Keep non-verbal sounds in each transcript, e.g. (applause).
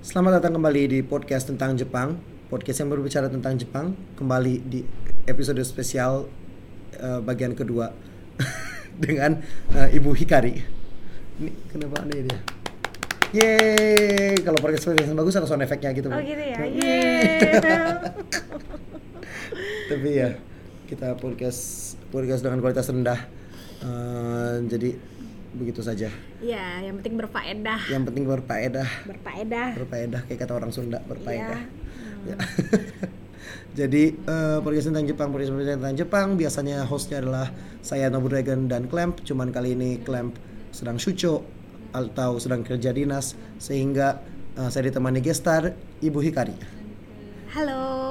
Selamat datang kembali di podcast tentang Jepang, podcast yang berbicara tentang Jepang. Kembali di episode spesial uh, bagian kedua (laughs) dengan uh, Ibu Hikari. Ini kenapa aneh dia? Yeay, kalau podcast yang bagus ada sound efeknya gitu. Oh gitu ya. Yeay. (laughs) Tapi ya kita podcast podcast dengan kualitas rendah. Uh, jadi begitu saja. Iya, yang penting berfaedah. Yang penting berfaedah. Berfaedah. Berfaedah kayak kata orang Sunda, berfaedah. Ya. (laughs) Jadi uh, podcast tentang Jepang, podcast tentang Jepang biasanya hostnya adalah saya Nobu Dragon dan Clamp. Cuman kali ini Clamp sedang syuco atau sedang kerja dinas sehingga uh, saya ditemani gestar Ibu Hikari. Halo.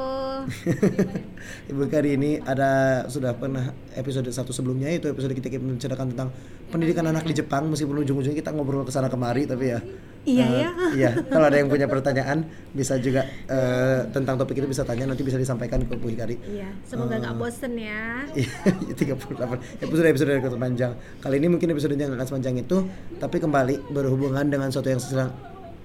Ibu Hikari ini ada sudah pernah episode satu sebelumnya itu episode kita menceritakan tentang pendidikan anak di Jepang meskipun ujung-ujungnya kita ngobrol ke sana kemari tapi ya Iya uh, ya. Iya, kalau ada yang punya pertanyaan bisa juga uh, tentang topik itu bisa tanya nanti bisa disampaikan ke Bu Hikari. Iya, semoga nggak uh, bosen ya. Iya, 38 episode episode yang panjang. Kali ini mungkin episodenya nggak akan sepanjang itu, tapi kembali berhubungan dengan sesuatu yang sedang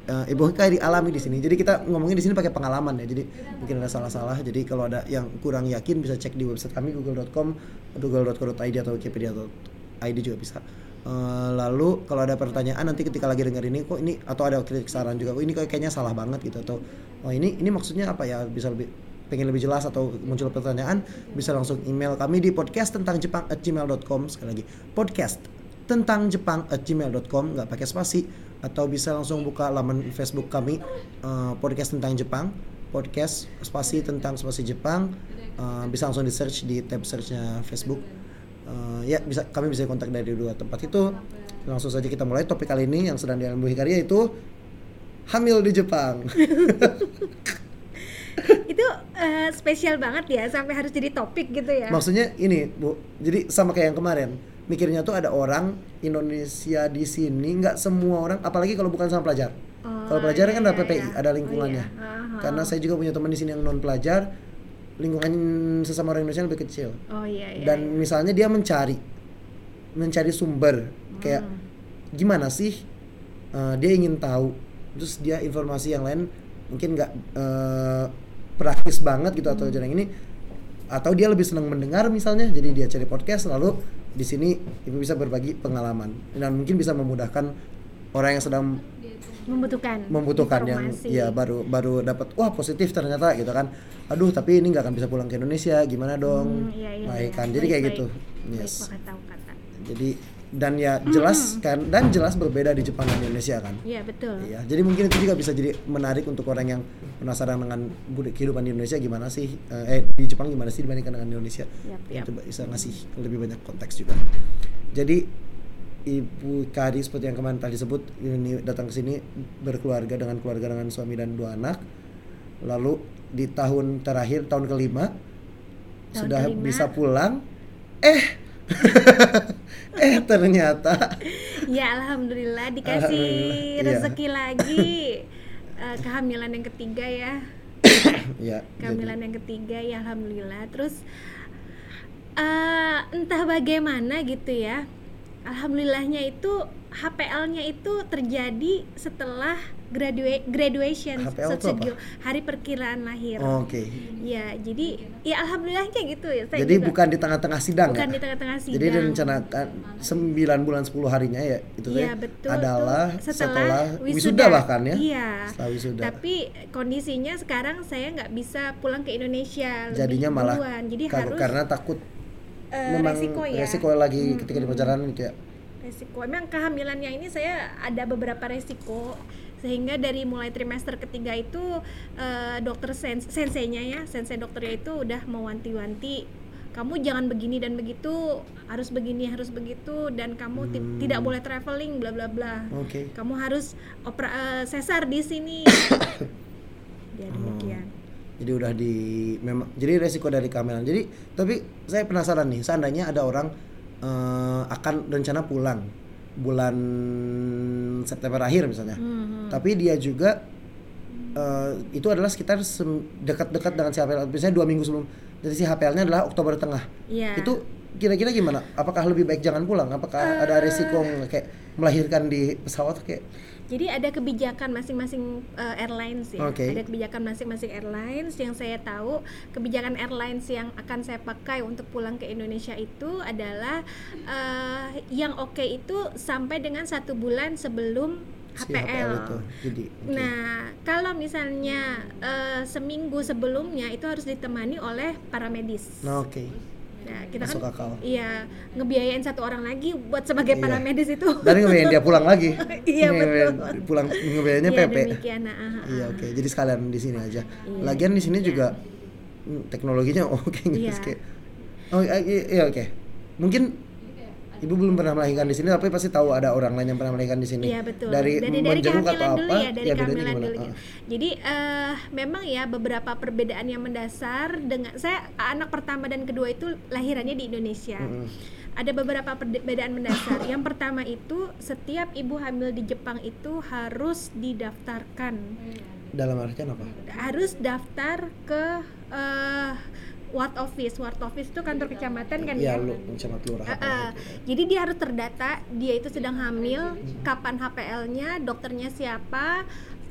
uh, Ibu Hikari alami di sini. Jadi kita ngomongin di sini pakai pengalaman ya. Jadi mungkin ada salah-salah. Jadi kalau ada yang kurang yakin bisa cek di website kami google.com, google.co.id atau wikipedia.id juga bisa. Uh, lalu kalau ada pertanyaan nanti ketika lagi denger ini kok ini atau ada kritik saran juga kok ini kayaknya salah banget gitu atau oh ini ini maksudnya apa ya bisa lebih pengen lebih jelas atau muncul pertanyaan bisa langsung email kami di podcast tentang Jepang at gmail.com sekali lagi podcast tentang Jepang at gmail.com nggak pakai spasi atau bisa langsung buka laman Facebook kami uh, podcast tentang Jepang. Podcast spasi tentang spasi Jepang. Uh, bisa langsung di search di tab searchnya Facebook. Uh, ya bisa kami bisa kontak dari dua tempat itu. Langsung saja kita mulai topik kali ini yang sedang dialami Hikari yaitu hamil di Jepang. (laughs) Itu uh, spesial banget ya sampai harus jadi topik gitu ya. Maksudnya ini bu jadi sama kayak yang kemarin mikirnya tuh ada orang Indonesia di sini nggak semua orang apalagi kalau bukan sama pelajar oh, kalau pelajar kan ada PPI iya. ada lingkungannya oh, iya. uh -huh. karena saya juga punya teman di sini yang non pelajar lingkungan sesama orang Indonesia lebih kecil oh, iya, iya, dan iya. misalnya dia mencari mencari sumber kayak hmm. gimana sih uh, dia ingin tahu terus dia informasi yang lain mungkin nggak uh, praktis banget gitu atau jarang ini atau dia lebih senang mendengar misalnya jadi dia cari podcast lalu di sini ibu bisa berbagi pengalaman dan mungkin bisa memudahkan orang yang sedang membutuhkan membutuhkan informasi. yang ya baru baru dapat wah positif ternyata gitu kan aduh tapi ini nggak akan bisa pulang ke Indonesia gimana dong hmm, iya, iya, baik iya. kan jadi baik, kayak baik. gitu yes baik, kata. jadi dan ya jelas hmm. kan dan jelas berbeda di Jepang dan Indonesia kan. Iya betul. Iya jadi mungkin itu juga bisa jadi menarik untuk orang yang penasaran dengan kehidupan di Indonesia gimana sih eh di Jepang gimana sih dibandingkan dengan Indonesia. Yep, yep. coba bisa ngasih lebih banyak konteks juga. Jadi Ibu Kari seperti yang kemarin tadi sebut ini datang ke sini berkeluarga dengan keluarga dengan suami dan dua anak. Lalu di tahun terakhir tahun kelima tahun sudah kelima. bisa pulang. Eh (laughs) (laughs) eh ternyata ya alhamdulillah dikasih alhamdulillah, iya. rezeki iya. lagi uh, kehamilan yang ketiga ya (coughs) ya kehamilan jadi. yang ketiga ya alhamdulillah terus uh, entah bagaimana gitu ya alhamdulillahnya itu HPL-nya itu terjadi setelah gradua graduation HPL hari perkiraan lahir. Oh, Oke. Okay. Ya, jadi ya alhamdulillahnya gitu ya. Saya jadi juga. bukan di tengah-tengah sidang Bukan ya? di tengah-tengah sidang. Jadi direncanakan 9 bulan 10 harinya ya itu ya, betul, adalah setelah, setelah wisuda. wisuda bahkan ya. Iya. Setelah wisuda. Tapi kondisinya sekarang saya nggak bisa pulang ke Indonesia Jadinya malah duluan. Jadi harus karena takut uh, memang resiko ya. Resiko lagi hmm. ketika di perjalanan gitu ya resiko memang kehamilannya ini saya ada beberapa resiko sehingga dari mulai trimester ketiga itu uh, dokter sens senseinya ya sensei dokternya itu udah mewanti-wanti kamu jangan begini dan begitu harus begini harus begitu dan kamu hmm. tidak boleh traveling bla bla bla okay. kamu harus opera uh, sesar di sini (coughs) ya demikian oh. Jadi udah di memang jadi resiko dari kehamilan. Jadi tapi saya penasaran nih, seandainya ada orang uh, akan rencana pulang bulan September akhir misalnya. Hmm. Tapi dia juga uh, itu adalah sekitar dekat-dekat dengan si HPL. Misalnya dua minggu sebelum. Jadi si HPL-nya adalah Oktober tengah. Yeah. Itu kira-kira gimana? Apakah lebih baik jangan pulang? Apakah uh, ada resiko kayak melahirkan di pesawat kayak Jadi ada kebijakan masing-masing uh, airlines ya. Oke. Ada kebijakan masing-masing airlines yang saya tahu kebijakan airlines yang akan saya pakai untuk pulang ke Indonesia itu adalah uh, yang oke itu sampai dengan satu bulan sebelum Si HPL. itu. Jadi oke. Nah, kalau misalnya uh, seminggu sebelumnya itu harus ditemani oleh paramedis. Nah, oke. Nah, kita Masuk kan akal. iya ngebiayain satu orang lagi buat sebagai Iya. paramedis itu. Dan ngebiayain dia pulang lagi. (laughs) Iya, betul. Pulang ngebiayainnya Iya, PP. demikian. Nah, ah, ah, Iya ah. oke. Jadi sekalian di sini aja. Iya. Lagian di sini juga mm, teknologinya (laughs) oke Iya. guys kayak. Oh iya, iya oke. Mungkin ibu belum pernah melahirkan di sini tapi pasti tahu ada orang lain yang pernah melahirkan di sini. Iya betul. Dari, dari, dari kehamilan atau dulu apa? ya, dari bedanya kehamilan dulu. Ah. Jadi eh memang ya beberapa perbedaan yang mendasar dengan saya anak pertama dan kedua itu lahirannya di Indonesia. Mm-mm. Ada beberapa perbedaan mendasar. Yang pertama itu setiap ibu hamil di Jepang itu harus didaftarkan. Dalam artian apa? Harus daftar ke eh, ward office. Ward office itu kantor kecamatan kan Iya ya. lu camat lurah. Uh, jadi dia harus terdata dia itu sedang hamil, kapan HPL-nya, dokternya siapa,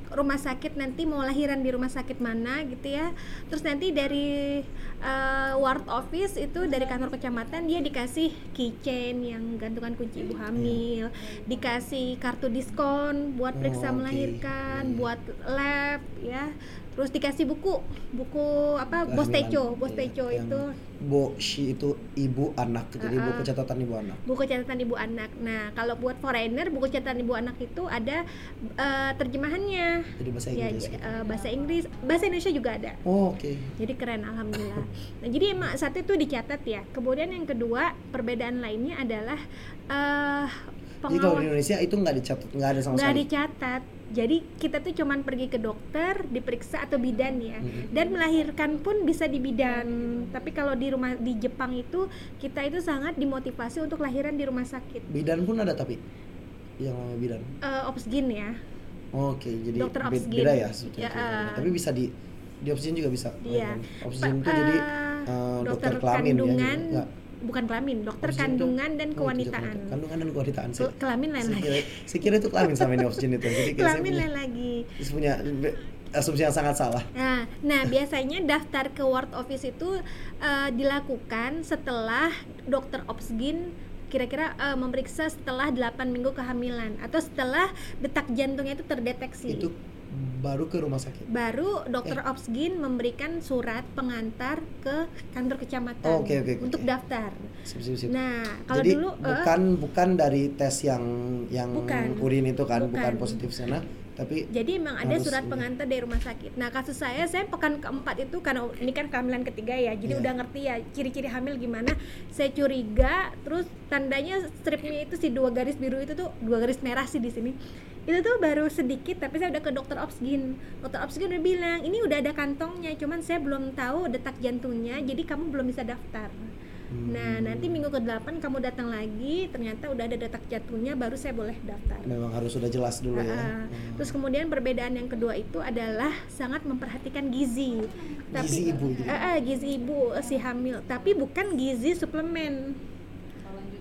rumah sakit nanti mau lahiran di rumah sakit mana gitu ya. Terus nanti dari uh, ward office itu dari kantor kecamatan dia dikasih keychain yang gantungan kunci ibu hamil, dikasih kartu diskon buat periksa Oh, oke. melahirkan, Iya. buat lab ya. Terus dikasih buku, buku apa? Kehamilan. Bosteco, Iya, Bosteco yang itu Bo shi itu ibu anak. Jadi Uh-uh. buku catatan ibu anak. buku catatan ibu anak. Nah, kalau buat foreigner, buku catatan ibu anak itu ada eh, terjemahannya. Jadi bahasa Ya, Inggris. gitu. eh, bahasa Inggris, bahasa Indonesia juga ada. Oh, oke. Jadi keren, alhamdulillah. (laughs) Nah, jadi emang satu itu dicatat ya. Kemudian yang kedua, perbedaan lainnya adalah eh Jadi kalau di Indonesia itu nggak dicatat, nggak ada sama nggak sekali. dicatat. Jadi kita tuh cuman pergi ke dokter, diperiksa atau bidan ya. Dan melahirkan pun bisa di bidan. Tapi kalau di rumah di Jepang itu kita itu sangat dimotivasi untuk lahiran di rumah sakit. Bidan pun ada tapi yang namanya bidan. Eh, Opsgin ya. Oh, Oke, jadi Dokter be- Opsgin. beda ya. Ya, eh. Tapi bisa di di opsin juga bisa. Iya. Opsin itu Pa- jadi eh, dokter, dokter kelamin kandungan, ya. Nggak. Bukan kelamin, dokter itu- kandungan dan oh, itu kewanitaan. dokter Kandungan dan kewanitaan. Ke- kelamin lain Saya lagi. saya kira itu kelamin sama ini opsin itu. Jadi saya Kelamin lain lagi. saya punya asumsi yang sangat salah. Nah, nah biasanya daftar ke ward office itu eh, dilakukan setelah dokter Opsgin kira-kira eh, memeriksa setelah 8 minggu kehamilan atau setelah detak jantungnya itu terdeteksi. Itu baru ke rumah sakit. Baru dokter Eh. Opsgin memberikan surat pengantar ke kantor kecamatan Oh, oke, oke. untuk daftar. Sip, sip, sip. Nah, kalau Jadi dulu eh, bukan bukan dari tes yang yang Bukan. urin itu kan, bukan, Bukan. positif sana, tapi Jadi emang ada surat ini. pengantar dari rumah sakit. Nah kasus saya, saya pekan keempat itu karena ini kan kehamilan ketiga ya, jadi Iya. udah ngerti ya ciri-ciri hamil gimana. Saya curiga, terus tandanya stripnya itu si dua garis biru itu tuh dua garis merah sih di sini. Itu tuh baru sedikit, tapi saya udah ke dokter Opsgin. Dokter Opsgin udah bilang ini udah ada kantongnya, cuman saya belum tahu detak jantungnya, jadi kamu belum bisa daftar. Nah hmm, nanti minggu ke-8 kamu datang lagi, ternyata udah ada detak jantungnya, baru saya boleh daftar. memang harus sudah jelas dulu ya. Ah, Hmm. Terus kemudian perbedaan yang kedua itu adalah sangat memperhatikan gizi. Gizi ibu gitu. Ah, ah, gizi ibu si hamil, tapi bukan gizi suplemen.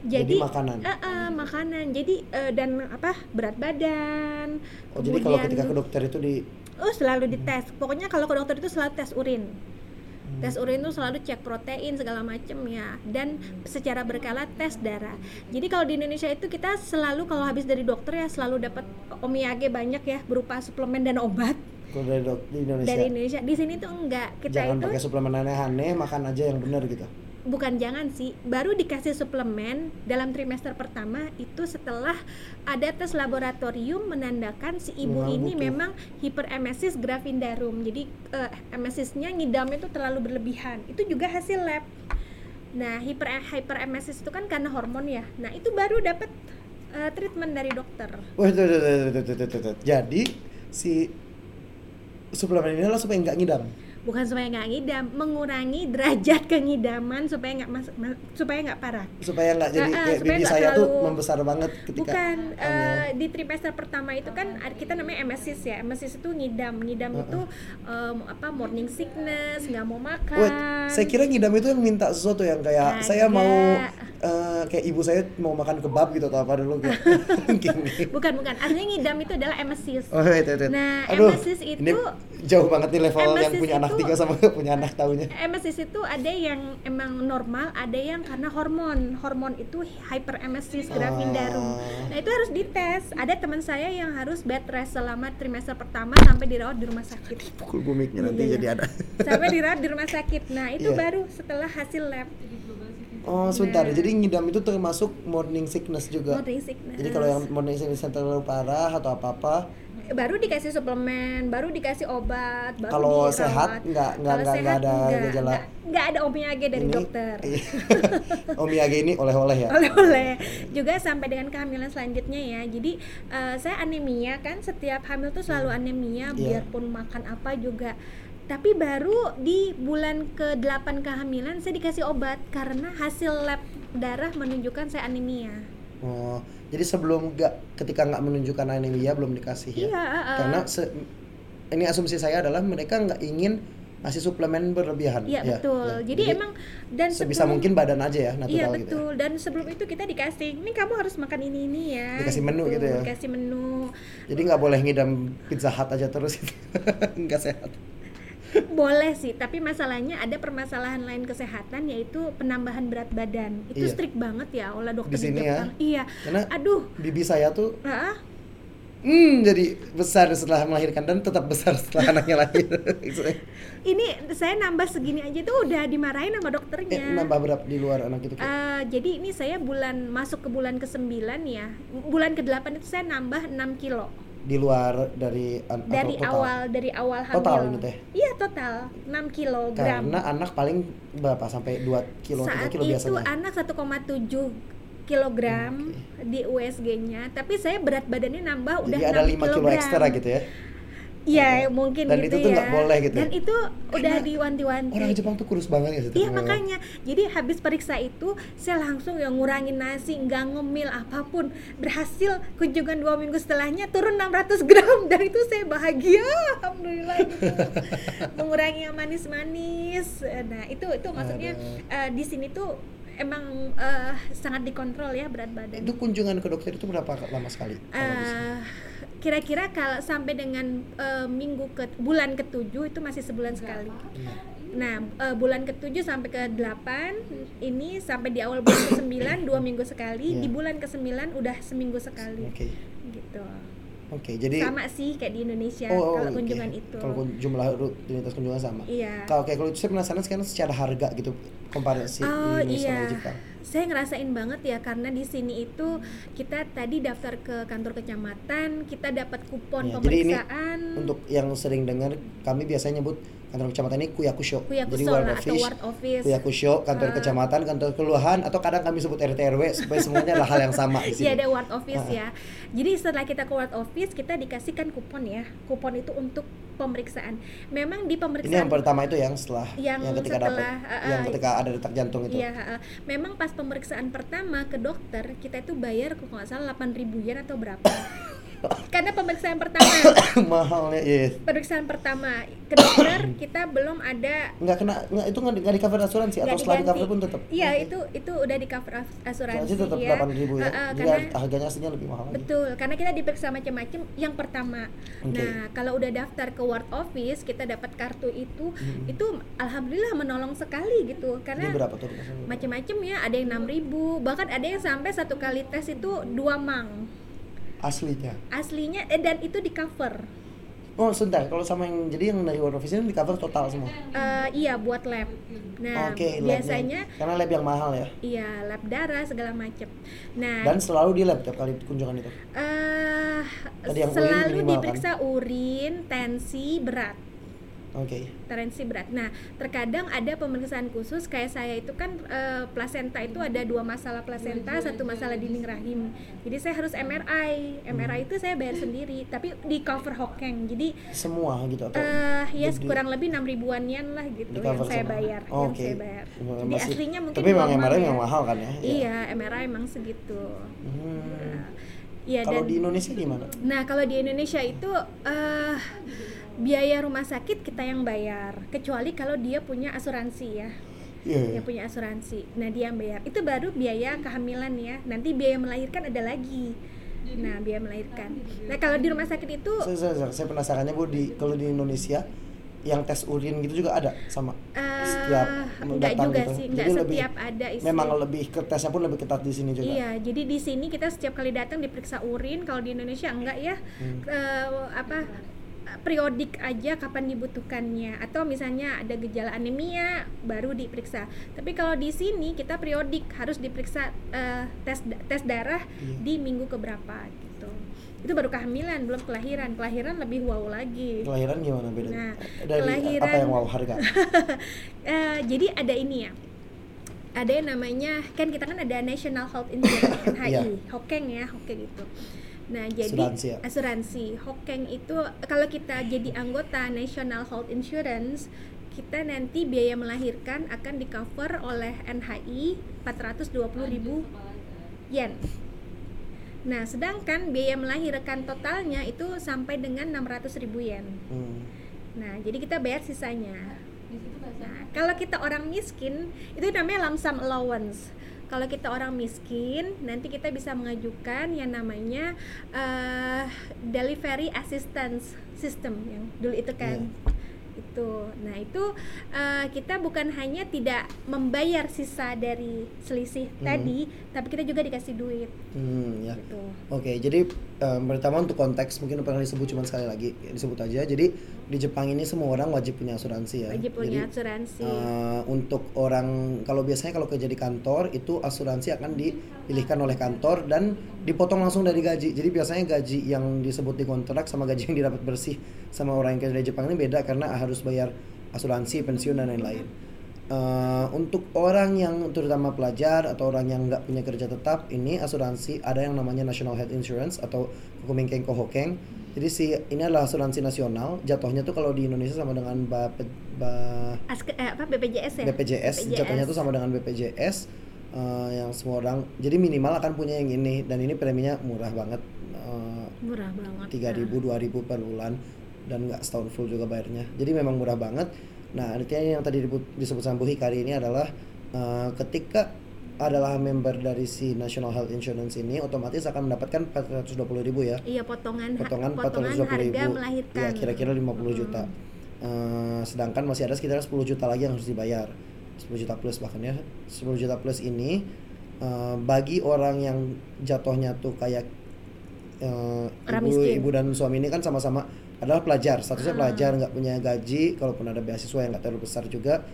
Jadi Jadi, makanan. ah, ah, makanan. Jadi eh, dan apa berat badan. Oh, jadi kalau kemudian- ketika ke dokter itu di Oh selalu dites. Pokoknya kalau ke dokter itu selalu tes urin. Hmm. Tes urin itu selalu cek protein segala macem ya dan secara berkala tes darah. Jadi kalau di Indonesia itu kita selalu kalau habis dari dokter ya selalu dapat omiyage banyak ya berupa suplemen dan obat kalau dari dok di Indonesia. dari Indonesia. Di sini tuh enggak. Kita Jangan itu pakai suplemen aneh-aneh, makan aja yang benar gitu. Bukan jangan sih, baru dikasih suplemen dalam trimester pertama itu setelah ada tes laboratorium menandakan si ibu Memang ini butuh. memang hiperemesis gravidarum. Jadi eh, emesisnya ngidamnya itu terlalu berlebihan. Itu juga hasil lab. Nah, hiper hiperemesis itu kan karena hormon ya. Nah, itu baru dapat eh, treatment dari dokter. Wah. Jadi si suplemen ini adalah supaya nggak ngidam. Bukan supaya nggak ngidam, mengurangi derajat kengidaman supaya nggak mas- ma- supaya nggak parah. supaya nggak jadi ah, kayak bibi saya tuh membesar banget ketika Bukan eh, di trimester pertama itu kan kita namanya emesis ya. Emesis itu ngidam. Ngidam Uh-uh. itu em, apa morning sickness, nggak mau makan. Wait, saya kira ngidam itu yang minta sesuatu yang kayak saya Kagak. mau eh, kayak ibu saya mau makan kebab gitu atau apa dulu kayak (laughs) (laughs) bukan bukan artinya ngidam itu adalah emesis Oh, wait. Nah, Aduh, emesis itu- jauh banget nih level yang punya anak tiga sama punya anak tahunya. emesis itu ada yang emang normal ada yang karena hormon hormon itu hyperemesis gravidarum Ah. nah itu harus dites ada teman saya yang harus bed rest selama trimester pertama sampai dirawat di rumah sakit Pukul bumiknya nanti Iya, jadi ada. sampai dirawat di rumah (laughs) sakit nah itu Iya. baru setelah hasil lab Oh, sebentar. Nah. Jadi ngidam itu termasuk morning sickness juga. morning sickness Jadi kalau yang morning sickness terlalu parah atau apa-apa, baru dikasih suplemen baru dikasih obat baru Kalau sehat, nggak- nggak- nggak- ada nggak, gejala. nggak, ada omiyage dari ini dokter (laughs) Iya. Omiyage ini oleh-oleh ya. oleh-oleh juga sampai dengan kehamilan selanjutnya ya jadi eh, saya anemia kan setiap hamil tuh selalu anemia Iya. biarpun makan apa juga tapi baru di bulan ke-8 kehamilan saya dikasih obat karena hasil lab darah menunjukkan saya anemia Oh, jadi sebelum nggak ketika nggak menunjukkan anemia belum dikasih ya. Iya, uh, Karena se- ini asumsi saya adalah mereka nggak ingin ngasih suplemen berlebihan. iya ya, betul ya. jadi, emang dan sebisa sebelum- mungkin badan aja ya natural Iya gitu. ya. betul dan sebelum itu kita dikasih ini kamu harus makan ini ini ya Dikasih menu gitu ya? dikasih menu Jadi nggak boleh ngidam pizza hut aja terus gitu. (laughs) nggak sehat. Boleh sih tapi masalahnya ada permasalahan lain kesehatan yaitu penambahan berat badan itu Iya. strict banget ya oleh dokter Di sini ya? Jepang iya Karena aduh bibi saya tuh ah, hmm jadi besar setelah melahirkan dan tetap besar setelah anaknya lahir. (laughs) ini saya nambah segini aja tuh udah dimarahin sama eh, dokternya nambah berapa di luar anak itu? Eh, jadi ini saya bulan masuk ke bulan ke-9 ya bulan ke-8 itu saya nambah 6 kilo di luar dari an- dari total? awal dari awal hamil Total ini teh? iya total 6 kilogram Karena anak paling berapa sampai 2 kilo 3 saat kilo itu biasanya. anak 1,7 kilogram di USG-nya tapi saya berat badannya nambah udah Jadi ada 6 5 kilo kilogram. ekstra gitu ya. Iya, mungkin Dan gitu itu tuh ya. boleh gitu Dan itu udah Karena diwanti-wanti. Orang Jepang tuh kurus banget ya Iya makanya, jadi habis periksa itu saya langsung yang ngurangin nasi, nggak ngemil apa pun. Berhasil kunjungan dua minggu setelahnya turun 600 gram (laughs) dan itu saya bahagia, alhamdulillah gitu. (laughs) Mengurangi yang manis-manis. Nah itu itu maksudnya eh, di sini tuh emang eh, sangat dikontrol ya berat badan. Itu kunjungan ke dokter itu berapa lama sekali? Eh, kira-kira kalau sampai dengan eh, minggu ke bulan ketujuh itu masih sebulan sekali. Nah, eh, bulan ketujuh sampai ke delapan ini sampai di awal bulan ke sembilan dua minggu sekali, Iya. di bulan ke sembilan udah seminggu sekali. Oke. Gitu. Oke, jadi Sama sih kayak di Indonesia Oh, kalau oke. kunjungan itu. Kalau kun- jumlah rutinitas kunjungan sama. Iya. Kalau kayak kalau itu saya penasaran sekarang secara harga gitu komparasi Oh Indonesia iya, sama Jepang. Saya ngerasain banget ya karena di sini itu kita tadi daftar ke kantor kecamatan, kita dapat kupon Ya, jadi ini pemeriksaan. Untuk yang sering dengar, kami biasanya nyebut kantor kecamatan ini kuyakusho. Kuyakusho Jadi ward office, ward office. kantor Ah. kecamatan, kantor kelurahan, atau kadang kami sebut RT RW supaya semuanya adalah hal yang sama di (laughs) sini. Iya ada ward office Ah. ya. Jadi setelah kita ke ward office kita dikasihkan kupon ya. Kupon itu untuk pemeriksaan. Memang di Ini pemeriksaan yang pertama itu yang setelah Yang ketika dapat setelah, ah, yang ah, ketika ada detak jantung itu. Iya, ha-ha. memang pas pemeriksaan pertama ke dokter kita itu bayar kalau nggak salah 8.000 yen atau berapa. Karena pemeriksaan pertama, (coughs) Mahalnya, iya. pemeriksaan pertama ke dokter (coughs) kita belum ada Nggak kena, nggak itu nggak di, nggak di cover asuransi atau nggak setelah di diganti. cover pun tetap. Iya Oke. itu itu udah di cover as- asuransi tetap ya. delapan ribu ya. Ha-ha, Jadi karena harganya aslinya lebih mahal lagi. Betul, karena kita diperiksa macam-macam yang pertama. Oke. Nah, kalau udah daftar ke ward office, kita dapat kartu itu, Hmm. itu alhamdulillah menolong sekali gitu. Ini Karena berapa tuh? Maksudnya? macam-macam ya, ada yang 6000 bahkan ada yang sampai satu kali tes itu dua mang. Aslinya. Aslinya eh, dan itu di cover. Oh, sebentar. Kalau sama yang jadi yang dari World Office ini di cover total semua. Eh, iya buat lab. Nah, labnya. biasanya karena lab yang mahal ya. iya lab darah segala macam. Nah, Dan selalu di lab tiap kali kunjungan itu. Tadi yang urin selalu minimal, kan? diperiksa urin, tensi, berat. Oke. tensi berat. Nah, terkadang ada pemeriksaan khusus kayak saya itu kan eh, plasenta itu ada dua masalah plasenta, satu masalah dinding rahim. Jadi saya harus MRI. MRI itu saya bayar sendiri, tapi di cover Hokeng. Jadi Semua gitu atau eh ya di- di- kurang lebih enam ribuan yen lah gitu yang saya sama- bayar, Oh, yang Oke. saya bayar. Jadi masih- aslinya mungkin Tapi memang MRI ya. memang mahal kan ya? Iya, MRI emang segitu. Hmm. Iya Kalau dan di Indonesia gimana? Nah, kalau di Indonesia itu eh biaya rumah sakit kita yang bayar, kecuali kalau dia punya asuransi ya. Iya. yang punya asuransi. Nah dia yang bayar. Itu baru biaya kehamilan ya. Nanti biaya melahirkan ada lagi. Nah biaya melahirkan. Nah kalau di rumah sakit itu Saya, saya, saya- saya penasarannya bu di kalau di Indonesia yang tes urin gitu juga ada sama eh, setiap enggak datang juga gitu. sih, enggak Jadi lebih- setiap ada isi. Memang lebih ke tesnya pun lebih ketat di sini juga. Iya, jadi di sini kita setiap kali datang diperiksa urin. Kalau di Indonesia enggak ya, Hmm. Eh, apa periodik aja kapan dibutuhkannya atau misalnya ada gejala anemia baru diperiksa. Tapi kalau di sini kita periodik harus diperiksa eh, tes tes darah Iya. di minggu keberapa gitu. Itu baru kehamilan, belum kelahiran. Kelahiran lebih wow lagi. Kelahiran gimana bedanya? Nah, Dari kelahiran- apa yang wow harga? (laughs) Eh, jadi ada ini ya ada yang namanya kan kita kan ada National Health Insurance NHI (coughs) Iya. Hokeng ya Hokeng itu nah jadi Asuransi ya? asuransi Hokeng itu kalau kita jadi anggota National Health Insurance kita nanti biaya melahirkan akan di cover oleh NHI 420.000 yen nah sedangkan biaya melahirkan totalnya itu sampai dengan 600.000 yen Hmm. Nah, jadi kita bayar sisanya. Nah, kalau kita orang miskin, itu namanya lump sum allowance. Kalau kita orang miskin, nanti kita bisa mengajukan yang namanya eh, delivery assistance system yang dulu itu kan. Itu. Nah, itu eh, kita bukan hanya tidak membayar sisa dari selisih Hmm. tadi, tapi kita juga dikasih duit Hmm, ya. gitu. Oke, jadi em, pertama untuk konteks mungkin pernah disebut cuma sekali lagi disebut aja. Jadi di Jepang ini semua orang wajib punya asuransi ya. Wajib punya Jadi, asuransi. eh, untuk orang kalau biasanya kalau kerja di kantor itu asuransi akan dipilihkan oleh kantor dan dipotong langsung dari gaji. Jadi biasanya gaji yang disebut di kontrak sama gaji yang didapat bersih sama orang yang kerja di Jepang ini beda karena harus bayar asuransi, pensiun dan lain-lain. Eh, untuk orang yang terutama pelajar atau orang yang nggak punya kerja tetap ini asuransi ada yang namanya National Health Insurance atau Kukumingkeng Kohokeng jadi si ini adalah asuransi nasional. Jatuhnya tuh kalau di Indonesia sama dengan Bape, ba, Aske- eh, apa BPJS ya? BPJS, jatuhnya tuh sama dengan BPJS eh, yang semua orang. Jadi minimal akan punya yang ini. Dan ini preminya murah banget. Eh, murah banget. tiga ribu dua ribu per bulan dan nggak setahun full juga bayarnya. Jadi memang murah banget. Nah artinya yang tadi disebut, sama Bu Hikari ini adalah eh, ketika adalah member dari si National Health Insurance ini otomatis akan mendapatkan 420.000 ribu ya. Iya potongan potongan potongan 420 harga ribu. melahirkan. ya kira-kira 50 juta. Eh, sedangkan masih ada sekitar 10 juta lagi yang harus dibayar. 10 juta plus bahkan ya. 10 juta plus ini eh, bagi orang yang jatuhnya tuh kayak Orang ibu ibu dan suami ini kan sama-sama adalah pelajar statusnya Ah. pelajar nggak punya gaji kalaupun ada beasiswa yang nggak terlalu besar juga.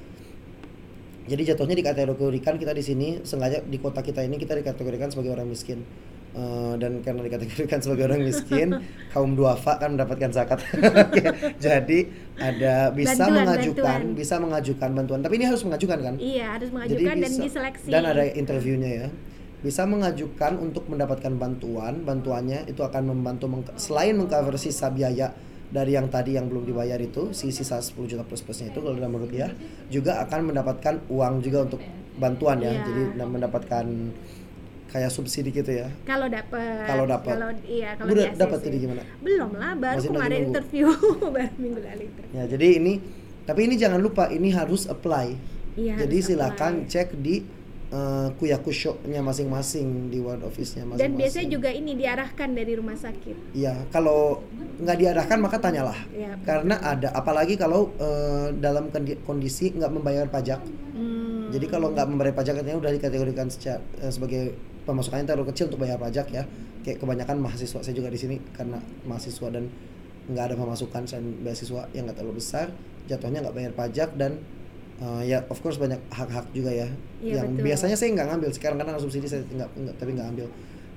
Jadi jatuhnya dikategorikan kita di sini sengaja di kota kita ini kita dikategorikan sebagai orang miskin. Eh, dan karena dikategorikan sebagai orang miskin (laughs) kaum duafa kan mendapatkan zakat. (laughs) Jadi ada bisa Bantuan, mengajukan bantuan. bisa mengajukan bantuan. Tapi ini harus mengajukan kan? Iya harus mengajukan dan bisa- diseleksi. dan ada interviewnya ya. Bisa mengajukan untuk mendapatkan bantuan bantuannya itu akan membantu meng- selain mengcover sisa biaya dari yang tadi yang belum dibayar itu si sisa 10 juta plus plusnya itu kalau dalam rupiah juga akan mendapatkan uang juga untuk bantuan ya Iya. jadi mendapatkan kayak subsidi gitu ya Kalau dapat. Kalau dapat. Kalau iya kalau udah dapat tadi gimana Belum lah, baru Masih kemarin interview (laughs) baru minggu lalu itu. ya jadi ini tapi ini jangan lupa ini harus apply Iya. jadi harus silakan apply. cek di uh, kuyakusho-nya masing-masing di ward office-nya masing-masing Dan biasanya juga ini diarahkan dari rumah sakit. Iya, kalau nggak diarahkan maka tanyalah. Iya. Karena ada, apalagi kalau eh, dalam kondi- kondisi nggak membayar pajak. Hmm. Jadi kalau nggak membayar pajak artinya udah dikategorikan secara, eh, sebagai pemasukannya terlalu kecil untuk bayar pajak ya. Kayak kebanyakan mahasiswa saya juga di sini karena mahasiswa dan nggak ada pemasukan selain beasiswa yang nggak terlalu besar, jatuhnya nggak bayar pajak dan eh, ya of course banyak hak-hak juga ya. Iya, yang betul. biasanya saya nggak ngambil sekarang karena subsidi saya nggak tapi nggak ambil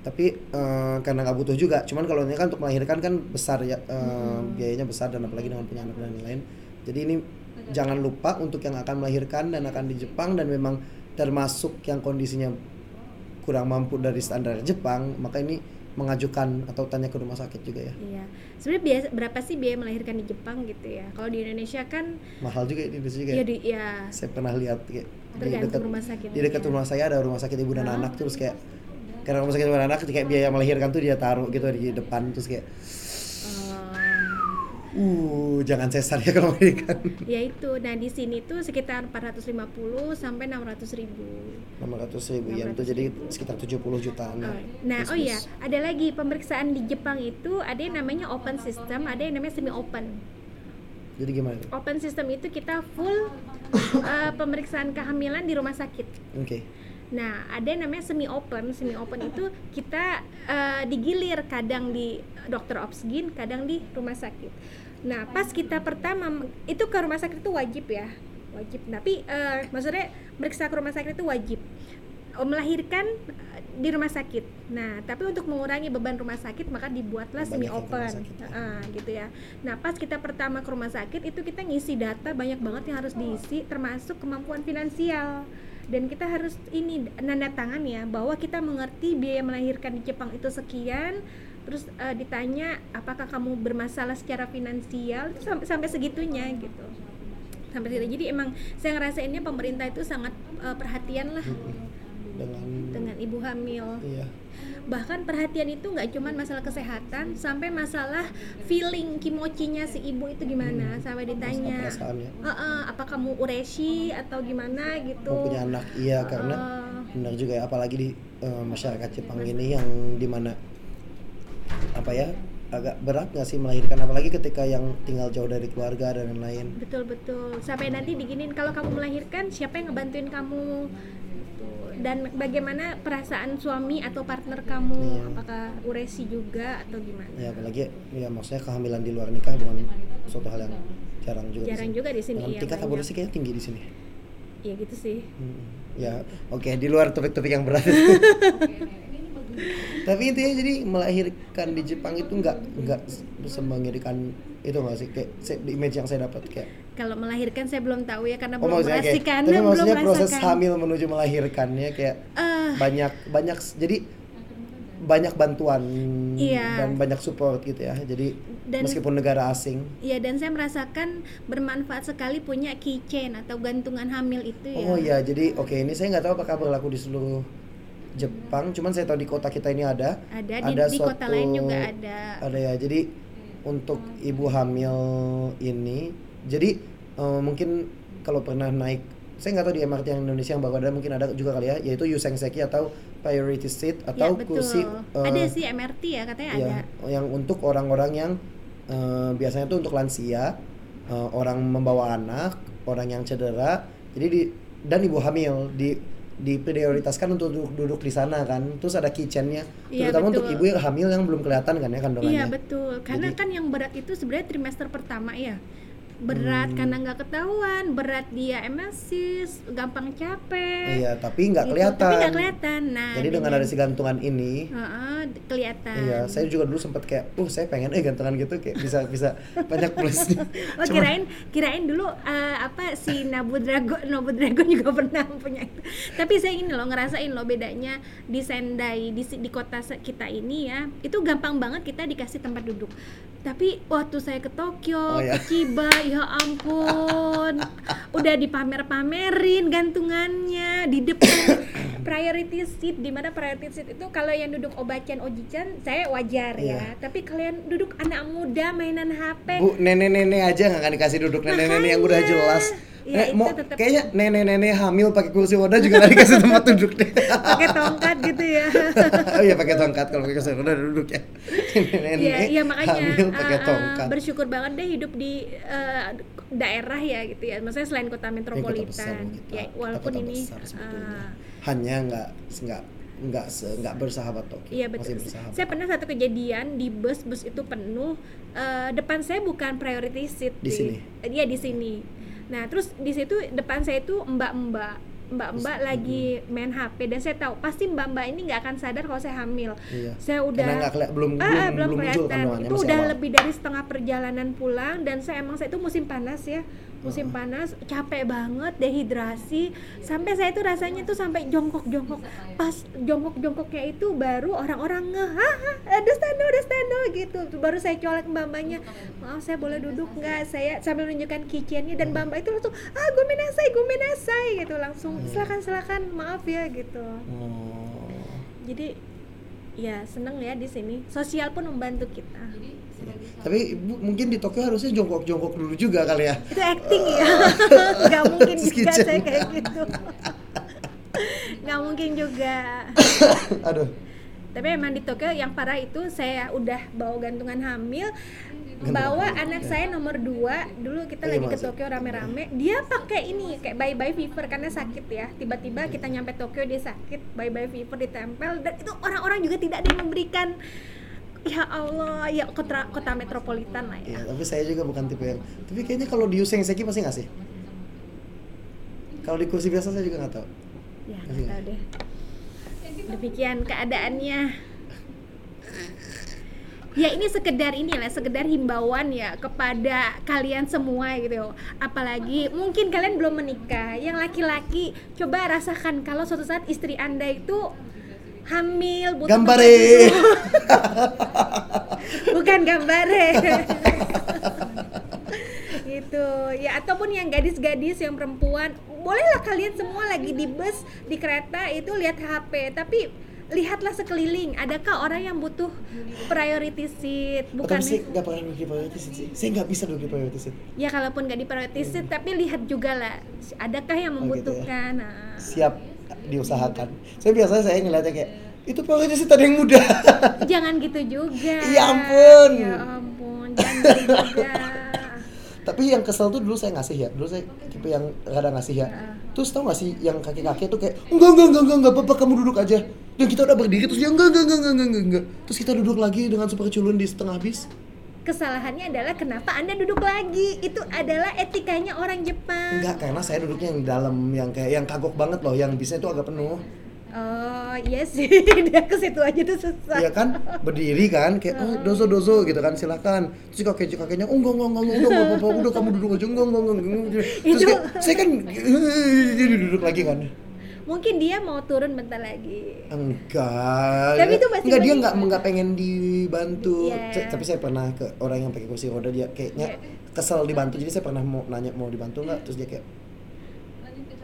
tapi eh, karena nggak butuh juga. Cuman kalau ini kan untuk melahirkan kan besar ya eh, biayanya besar dan apalagi dengan punya anak dan lain-lain. Jadi ini jangan lupa untuk yang akan melahirkan dan akan di Jepang dan memang termasuk yang kondisinya kurang mampu dari standar Jepang maka ini mengajukan atau tanya ke rumah sakit juga ya Iya. Sebenarnya biasa berapa sih biaya melahirkan di Jepang gitu ya? Kalau di Indonesia kan mahal juga di Indonesia juga ya ya. di ya saya pernah lihat kayak di dekat rumah sakit. di dekat rumah saya ada rumah sakit ibu dan anak terus kayak karena rumah sakit ibu dan anak kayak biaya melahirkan tuh dia taruh gitu di depan terus kayak Uh, jangan sesar ya kalau melahirkan. ya itu nah di sini tuh sekitar 450 sampai 600 ribu 600 ribu yen itu jadi sekitar 70 jutaan. Oh, Nah, oh iya, ada lagi pemeriksaan di Jepang itu ada yang namanya open system, ada yang namanya semi open. Jadi gimana? Open system itu kita full (coughs) eh, pemeriksaan kehamilan di rumah sakit. Oke. Nah, ada yang namanya semi open. Semi open itu kita eh, digilir kadang di dokter obsgin, kadang di rumah sakit. Nah, pas kita pertama itu ke rumah sakit itu wajib ya, wajib. Tapi eh, maksudnya meriksa ke rumah sakit itu wajib. Oh, melahirkan eh, di rumah sakit. Nah, tapi untuk mengurangi beban rumah sakit maka dibuatlah semi open. sakit ya. Ah, gitu ya. Nah, pas kita pertama ke rumah sakit itu kita ngisi data banyak banget yang harus diisi termasuk kemampuan finansial. Dan kita harus ini nanda tangan ya bahwa kita mengerti biaya melahirkan di Jepang itu sekian. Terus eh, ditanya apakah kamu bermasalah secara finansial? Itu sampai sampai segitunya gitu. Sampai segitu. Jadi emang saya ngerasainnya pemerintah itu sangat eh, perhatian lah Dengan dengan ibu hamil. Iya. bahkan perhatian itu nggak cuma masalah kesehatan sampai masalah feeling kimocinya si ibu itu gimana. Sampai ditanya ya. "Eh, eh, apa kamu ureshi atau gimana? Gitu. Mau punya anak iya karena Eh, benar juga ya. Apalagi di eh, masyarakat Jepang ini yang di mana apa ya agak berat nggak sih melahirkan? Apalagi ketika yang tinggal jauh dari keluarga dan lain-lain. Betul betul. Sampai nanti diginin kalau kamu melahirkan siapa yang ngebantuin kamu? Gitu. dan bagaimana perasaan suami atau partner kamu? Iya. apakah uresi juga atau gimana? Ya apalagi ya maksudnya kehamilan di luar nikah bukan suatu hal yang jarang juga jarang di juga di sini Dan iya tingkat aborsi kayaknya tinggi di sini. Ya gitu sih. Hmm, ya oke di luar topik-topik yang berat (laughs) tapi intinya jadi melahirkan di Jepang itu nggak nggak semengerikan itu nggak sih kayak se- di image yang saya dapat kayak kalau melahirkan saya belum tahu ya karena oh belum merasakan tapi belum maksudnya proses merasakan. hamil menuju melahirkannya kayak Eh, banyak banyak jadi banyak bantuan Iya. dan banyak support gitu ya jadi Dan- meskipun negara asing Iya dan saya merasakan bermanfaat sekali punya keychain atau gantungan hamil itu ya. Oh iya, jadi oke ini saya nggak tahu apakah berlaku di seluruh Jepang, cuman saya tahu di kota kita ini ada. Ada, di, di kota lain juga ada. Ada ya, jadi untuk ibu hamil ini, jadi eh, mungkin kalau pernah naik, saya nggak tahu di MRT yang Indonesia yang baru ada mungkin ada juga kali ya, yaitu Yusengseki atau priority seat Ya, atau betul. kursi. eh, ada sih MRT ya katanya ya, ada. yang untuk orang-orang yang eh, biasanya itu untuk lansia, eh, orang membawa anak, orang yang cedera. Jadi di dan ibu hamil di diprioritaskan untuk duduk, duduk di sana kan. Terus ada kitchennya, Iya, terutama untuk betul. ibu yang hamil yang belum kelihatan kan ya kandungannya. Iya betul. Karena Jadi- kan yang berat itu sebenarnya trimester pertama ya. Berat Hmm. karena nggak ketahuan, berat dia emesis, gampang capek. Iya, tapi nggak gitu. kelihatan. Tapi nggak kelihatan. Nah, Jadi dengan ada si gantungan ini, Heeh, kelihatan. Iya, saya juga dulu sempat kayak, uh saya pengen eh gantungan gitu kayak bisa bisa (laughs) banyak plusnya. Oh Cuma- kirain kirain dulu eh, apa si Nabu Dragon Nabu Dragon juga (laughs) pernah punya itu. Tapi saya ini loh ngerasain loh bedanya di Sendai di di kota kita ini ya. Itu gampang banget kita dikasih tempat duduk. Tapi waktu saya ke Tokyo, Oh, ya. ke Chiba, (laughs) ya ampun. Udah dipamer-pamerin gantungannya di depan (coughs) priority seat di mana priority seat itu kalau yang duduk obacan ojichan saya wajar Iya. ya. Tapi kalian duduk anak muda mainan HP Bu, nenek-nenek aja nggak akan dikasih duduk nenek-nenek yang udah jelas. Ya, Eh, itu mau tetep- kayaknya nenek-nenek hamil pakai kursi roda juga nggak dikasih tempat duduk deh. pakai tongkat gitu ya (laughs) oh iya pakai tongkat kalau pakai kursi roda duduk ya. Nenek Iya, iya makanya hamil pakai uh, uh, tongkat. bersyukur banget deh hidup di uh, daerah ya gitu ya. Maksudnya selain kota Ini kota besar metropolitan. gitu, ya kota walaupun ini besar sebetulnya. uh, hanya nggak nggak nggak nggak bersahabat Tokyo. Iya Masih betul. bersahabat. Saya pernah satu kejadian di bus bus itu penuh. uh, depan saya bukan priority seat. Di sini? Iya di sini. Nah terus di situ depan saya itu mbak-mbak mbak-mbak lagi main HP dan saya tahu pasti mbak-mbak ini nggak akan sadar kalau saya hamil. Iya. Saya udah belum Ah, belum, belum kelihatan. Itu udah awal. lebih dari setengah perjalanan pulang dan saya emang saya itu musim panas ya. Musim panas, capek banget, dehidrasi. Sampai saya tuh rasanya tuh sampai jongkok-jongkok. Pas jongkok-jongkoknya itu baru orang-orang nge, "Hah, aduh stando, aduh stando gitu. Baru saya colek mbak-mbaknya. Maaf saya boleh duduk nggak? Saya sambil menunjukkan kitchennya dan mbak-mbak itu langsung, "Ah, gue menasai, gue menasai." gitu langsung. Silakan silakan, maaf ya gitu. Oh. Jadi ya seneng ya di sini. Sosial pun membantu kita. Tapi bu, mungkin di Tokyo harusnya jongkok-jongkok dulu juga kali ya. itu acting ya (laughs) nggak mungkin juga kitchen. saya kayak gitu nggak mungkin juga (coughs) Aduh. tapi emang di Tokyo yang parah itu saya udah bawa gantungan hamil bawa anak ya. saya nomor dua dulu kita Oh, iya, lagi ke Tokyo rame-rame dia pakai ini kayak bye bye fever karena sakit ya tiba-tiba kita nyampe Tokyo dia sakit bye bye fever ditempel dan itu orang-orang juga tidak ada yang memberikan ya Allah ya kota kota metropolitan lah ya Ya, tapi saya juga bukan tipe yang. Tapi kayaknya kalau di Yuseng Seki pasti ngasih. Kalau di kursi biasa saya juga nggak tahu. ya nggak tahu deh demikian keadaannya ya ini sekedar inilah sekedar himbauan ya kepada kalian semua gitu apalagi mungkin kalian belum menikah yang laki-laki coba rasakan kalau suatu saat istri anda itu hamil butuh Gambare. (laughs) bukan gambare. (laughs) Gitu. Ya ataupun yang gadis-gadis yang perempuan. Bolehlah kalian semua lagi di bus di kereta itu lihat HP tapi lihatlah sekeliling. Adakah orang yang butuh priority seat? Bukan tapi saya nggak di priority seat sih. Saya nggak bisa duduk di priority seat. ya kalaupun gak di priority seat tapi lihat juga lah. Adakah yang Oh, gitu ya. membutuhkan? Nah, Siap diusahakan. Saya biasanya saya ngeliatnya kayak itu priority seat ada yang muda. (laughs) jangan gitu juga Ya ampun. ya ampun jangan gitu juga (laughs) tapi yang kesel tuh dulu saya ngasih ya. Dulu saya tipe yang rada ngasih ya. Terus tau gak sih yang kaki-kaki tuh kayak enggak enggak enggak enggak enggak apa-apa kamu duduk aja. Dan kita udah berdiri terus dia enggak enggak enggak enggak enggak, enggak. Terus kita duduk lagi dengan super culun di setengah bis. Kesalahannya adalah kenapa anda duduk lagi itu adalah etikanya orang Jepang Enggak, karena saya duduknya yang di dalam yang kayak yang kagok banget loh, yang bisnya itu agak penuh. Oh iya sih, dia ke situ aja tuh susah. Iya kan, berdiri kan, kayak oh dozo dozo gitu kan, silakan. Terus kakek kakeknya, oh enggak enggak enggak enggak, udah enggak apa-apa, udah kamu duduk aja, enggak enggak enggak. enggak." Terus kayak, saya kan jadi duduk lagi kan. Mungkin dia mau turun bentar lagi. Enggak. Tapi itu masih enggak dia enggak enggak pengen dibantu. C- Tapi saya pernah ke orang yang pakai kursi roda dia kayaknya kesel dibantu. Jadi saya pernah mau nanya mau dibantu enggak, terus dia kayak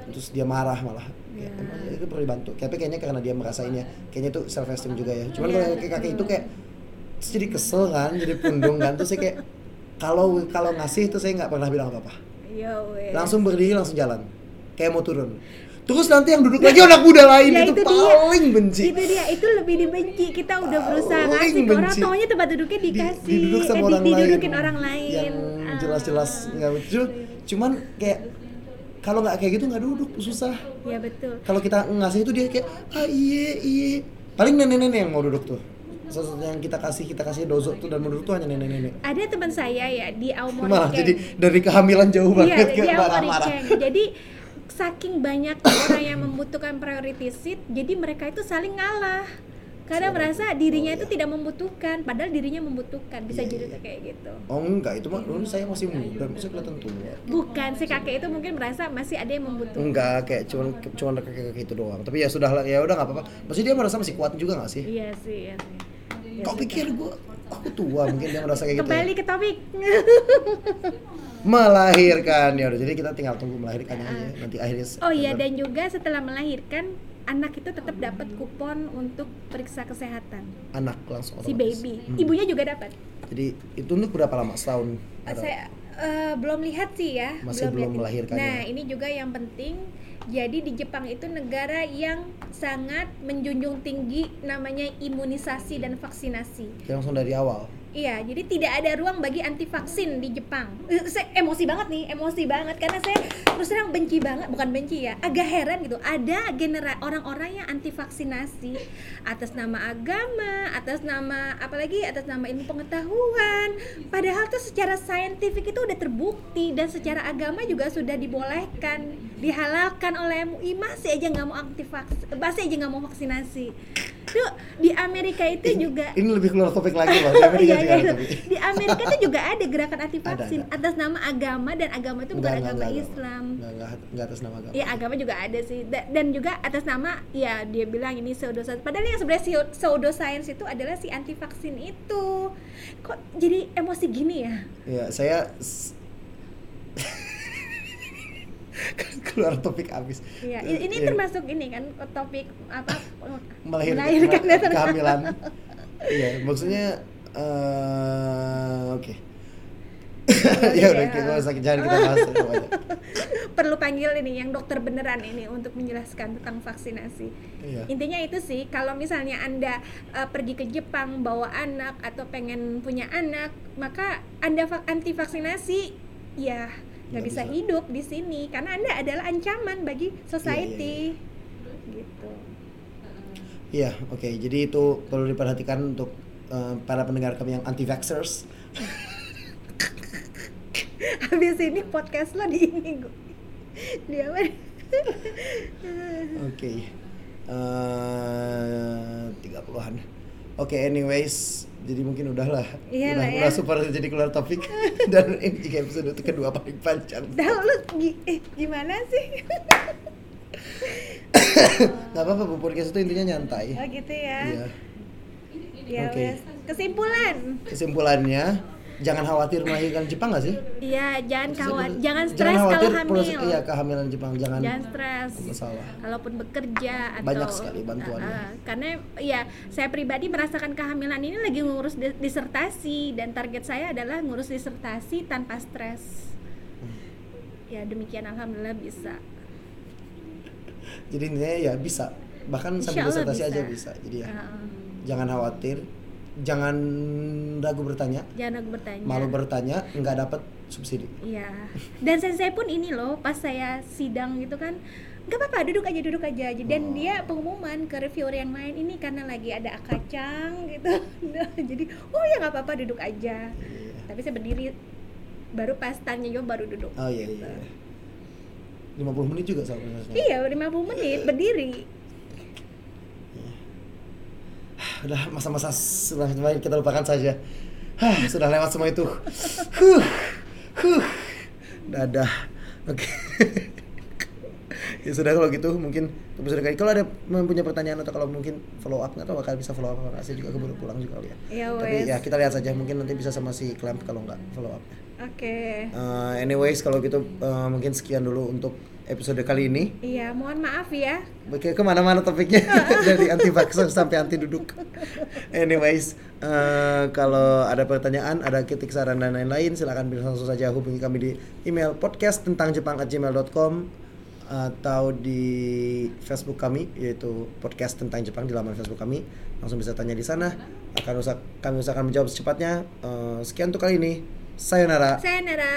terus dia marah malah. Kayak, Iya. "Emang itu perlu dibantu? Tapi kayaknya karena dia merasa ini ya kayaknya itu self esteem juga ya. Cuman Iya. kalau kakek kakek itu kayak terus jadi kesel kan jadi pundung kan. Terus saya kayak kalau kalau ngasih itu saya nggak pernah bilang apa apa Ya langsung berdiri langsung jalan. Kayak mau turun terus nanti yang duduk lagi anak muda lain Ya, itu, itu dia. paling benci Itu dia, itu lebih dibenci. Kita udah berusaha ngasih ke orang, benci. taunya tempat duduknya Di- dikasih. diduduk sama eh, orang lain didudukin orang lain. yang Ah. jelas-jelas nggak lucu cuman kayak kalau nggak kayak gitu nggak duduk susah Ya betul. kalau kita ngasih itu dia kayak ah iye iye paling nenek-nenek yang mau duduk tuh sesuatu yang kita kasih kita kasih dozo tuh dan duduk tuh hanya nenek-nenek Ada teman saya ya di Aomori malah jadi dari kehamilan jauh Iya, banget ke dia marah-marah Aomori Jadi saking banyak orang yang membutuhkan priority seat, jadi mereka itu saling ngalah. Karena merasa dirinya itu tidak membutuhkan, padahal dirinya membutuhkan. Bisa Iya, jadi iya. tuh kayak gitu. oh enggak itu mah dulu saya masih muda masih kelihatan tua Bukan si kakek itu mungkin merasa masih ada yang membutuhkan. enggak kayak cuman cuman kakek kakek itu doang tapi ya sudah lah ya udah nggak apa-apa maksudnya dia merasa masih kuat juga nggak sih Iya sih, iya sih. Ya kau sudah. pikir gua aku tua mungkin dia merasa kayak gitu ya? Kembali ke topik. (laughs) melahirkan ya udah jadi kita tinggal tunggu melahirkannya aja nanti akhirnya Oh iya dan juga setelah melahirkan anak itu tetap dapat kupon untuk periksa kesehatan anak langsung si otomatis. baby. Hmm. Ibunya juga dapat. jadi itu untuk berapa lama setahun Saya eh, belum lihat sih ya. Masih belum lihat. melahirkannya. Nah ini juga yang penting. Jadi di Jepang itu negara yang sangat menjunjung tinggi namanya imunisasi dan vaksinasi. Langsung dari awal Iya, jadi tidak ada ruang bagi anti vaksin di Jepang. Eh, Saya emosi banget nih, emosi banget karena saya terus terang benci banget, bukan benci ya, agak heran gitu. Ada genera orang-orang yang anti vaksinasi atas nama agama, atas nama apalagi atas nama ilmu pengetahuan. Padahal tuh secara saintifik itu udah terbukti dan secara agama juga sudah dibolehkan, dihalalkan oleh MUI masih aja nggak mau anti vaksin, masih aja nggak mau vaksinasi. Tuh di Amerika itu juga ini lebih keluar topik lagi loh di (laughs) Amerika Iya, juga iya. ada topik. Di Amerika tuh juga ada gerakan anti (laughs) Ada, vaksin ada. atas nama agama dan agama itu bukan Enggak, agama enggak. Islam. Enggak, enggak, enggak atas nama agama Ya agama juga ada sih Da- dan juga atas nama ya dia bilang ini pseudoscience. Padahal yang sebenarnya si- pseudoscience itu adalah si anti vaksin itu. Kok jadi emosi gini ya? ya saya keluar topik abis Iya, i- ini Iya. termasuk ini kan topik apa melahirkan, melahirkan dan- kehamilan iya maksudnya Eh, Oke. Boleh ya udah ya. kita nggak usah jangan kita bahas perlu panggil ini yang dokter beneran ini untuk menjelaskan tentang vaksinasi. Iya. Intinya itu sih, kalau misalnya Anda uh, pergi ke Jepang bawa anak atau pengen punya anak, maka Anda anti vaksinasi, ya nggak bisa bisa. hidup di sini karena Anda adalah ancaman bagi society. Gitu. Iya, oke. Jadi itu perlu diperhatikan untuk eh, para pendengar kami yang anti vaxxers. (laughs) Habis ini podcast lo di ini gue. Di apa? Oke. Eh, 30-an. Oke, anyways, jadi mungkin udahlah. Iya udah, ya. udah super jadi keluar topik (laughs) dan ini juga episode itu kedua paling panjang. Dah lu eh, gimana sih? (coughs) Gak apa-apa, Bu podcast itu intinya nyantai. oh gitu ya. Iya. Ya Oke. wes. Kesimpulan. Kesimpulannya, jangan khawatir melahirkan Jepang gak sih? Iya, jangan khawatir, jangan Jangan stres kalau hamil. proses- iya kehamilan Jepang jangan Jangan stres. masalah. Kalaupun bekerja atau Banyak sekali bantuannya. Ah, ah. karena ya saya pribadi merasakan kehamilan ini lagi ngurus di- disertasi dan target saya adalah ngurus disertasi tanpa stres. Hmm. Ya demikian alhamdulillah bisa. Jadi intinya ya bisa. Bahkan sampai disertasi aja bisa. Jadi ya ah. jangan khawatir, jangan ragu bertanya. jangan aku bertanya. Malu bertanya nggak dapat subsidi. Iya. Dan sensei pun ini loh, pas saya sidang gitu kan, nggak apa-apa, duduk aja, duduk aja. Dan Oh. dia pengumuman ke reviewer yang lain ini karena lagi ada kacang gitu. (laughs) Jadi, oh ya nggak apa-apa, duduk aja. Iya. Tapi saya berdiri, baru pas tanya jawab baru duduk. Oh iya Gitu. iya. 50 menit juga prosesnya. Iya, 50 menit berdiri. Udah masa-masa sudah kita lupakan saja. Hah, sudah lewat semua itu. Huh. Huh. Dadah. Oke. (laughs) ya sudah kalau gitu mungkin episode kali kalau ada mempunyai pertanyaan atau kalau mungkin follow up nggak tahu bakal bisa follow up nggak saya juga keburu pulang juga kali ya. Ya Tapi ya kita lihat saja mungkin nanti bisa sama si Clamp kalau nggak follow up. Oke. Uh, anyways kalau gitu uh, mungkin sekian dulu untuk episode kali ini. Iya, mohon maaf ya. Oke, ke mana-mana topiknya (laughs) dari anti vaxxer sampai anti duduk. Anyways, eh, kalau ada pertanyaan, ada kritik saran dan lain-lain, silakan langsung saja hubungi kami di email podcast tentang jepang@gmail.com atau di Facebook kami yaitu podcast tentang Jepang di laman Facebook kami langsung bisa tanya di sana akan usaha kami usahakan menjawab secepatnya Eh, sekian untuk kali ini sayonara Sayonara.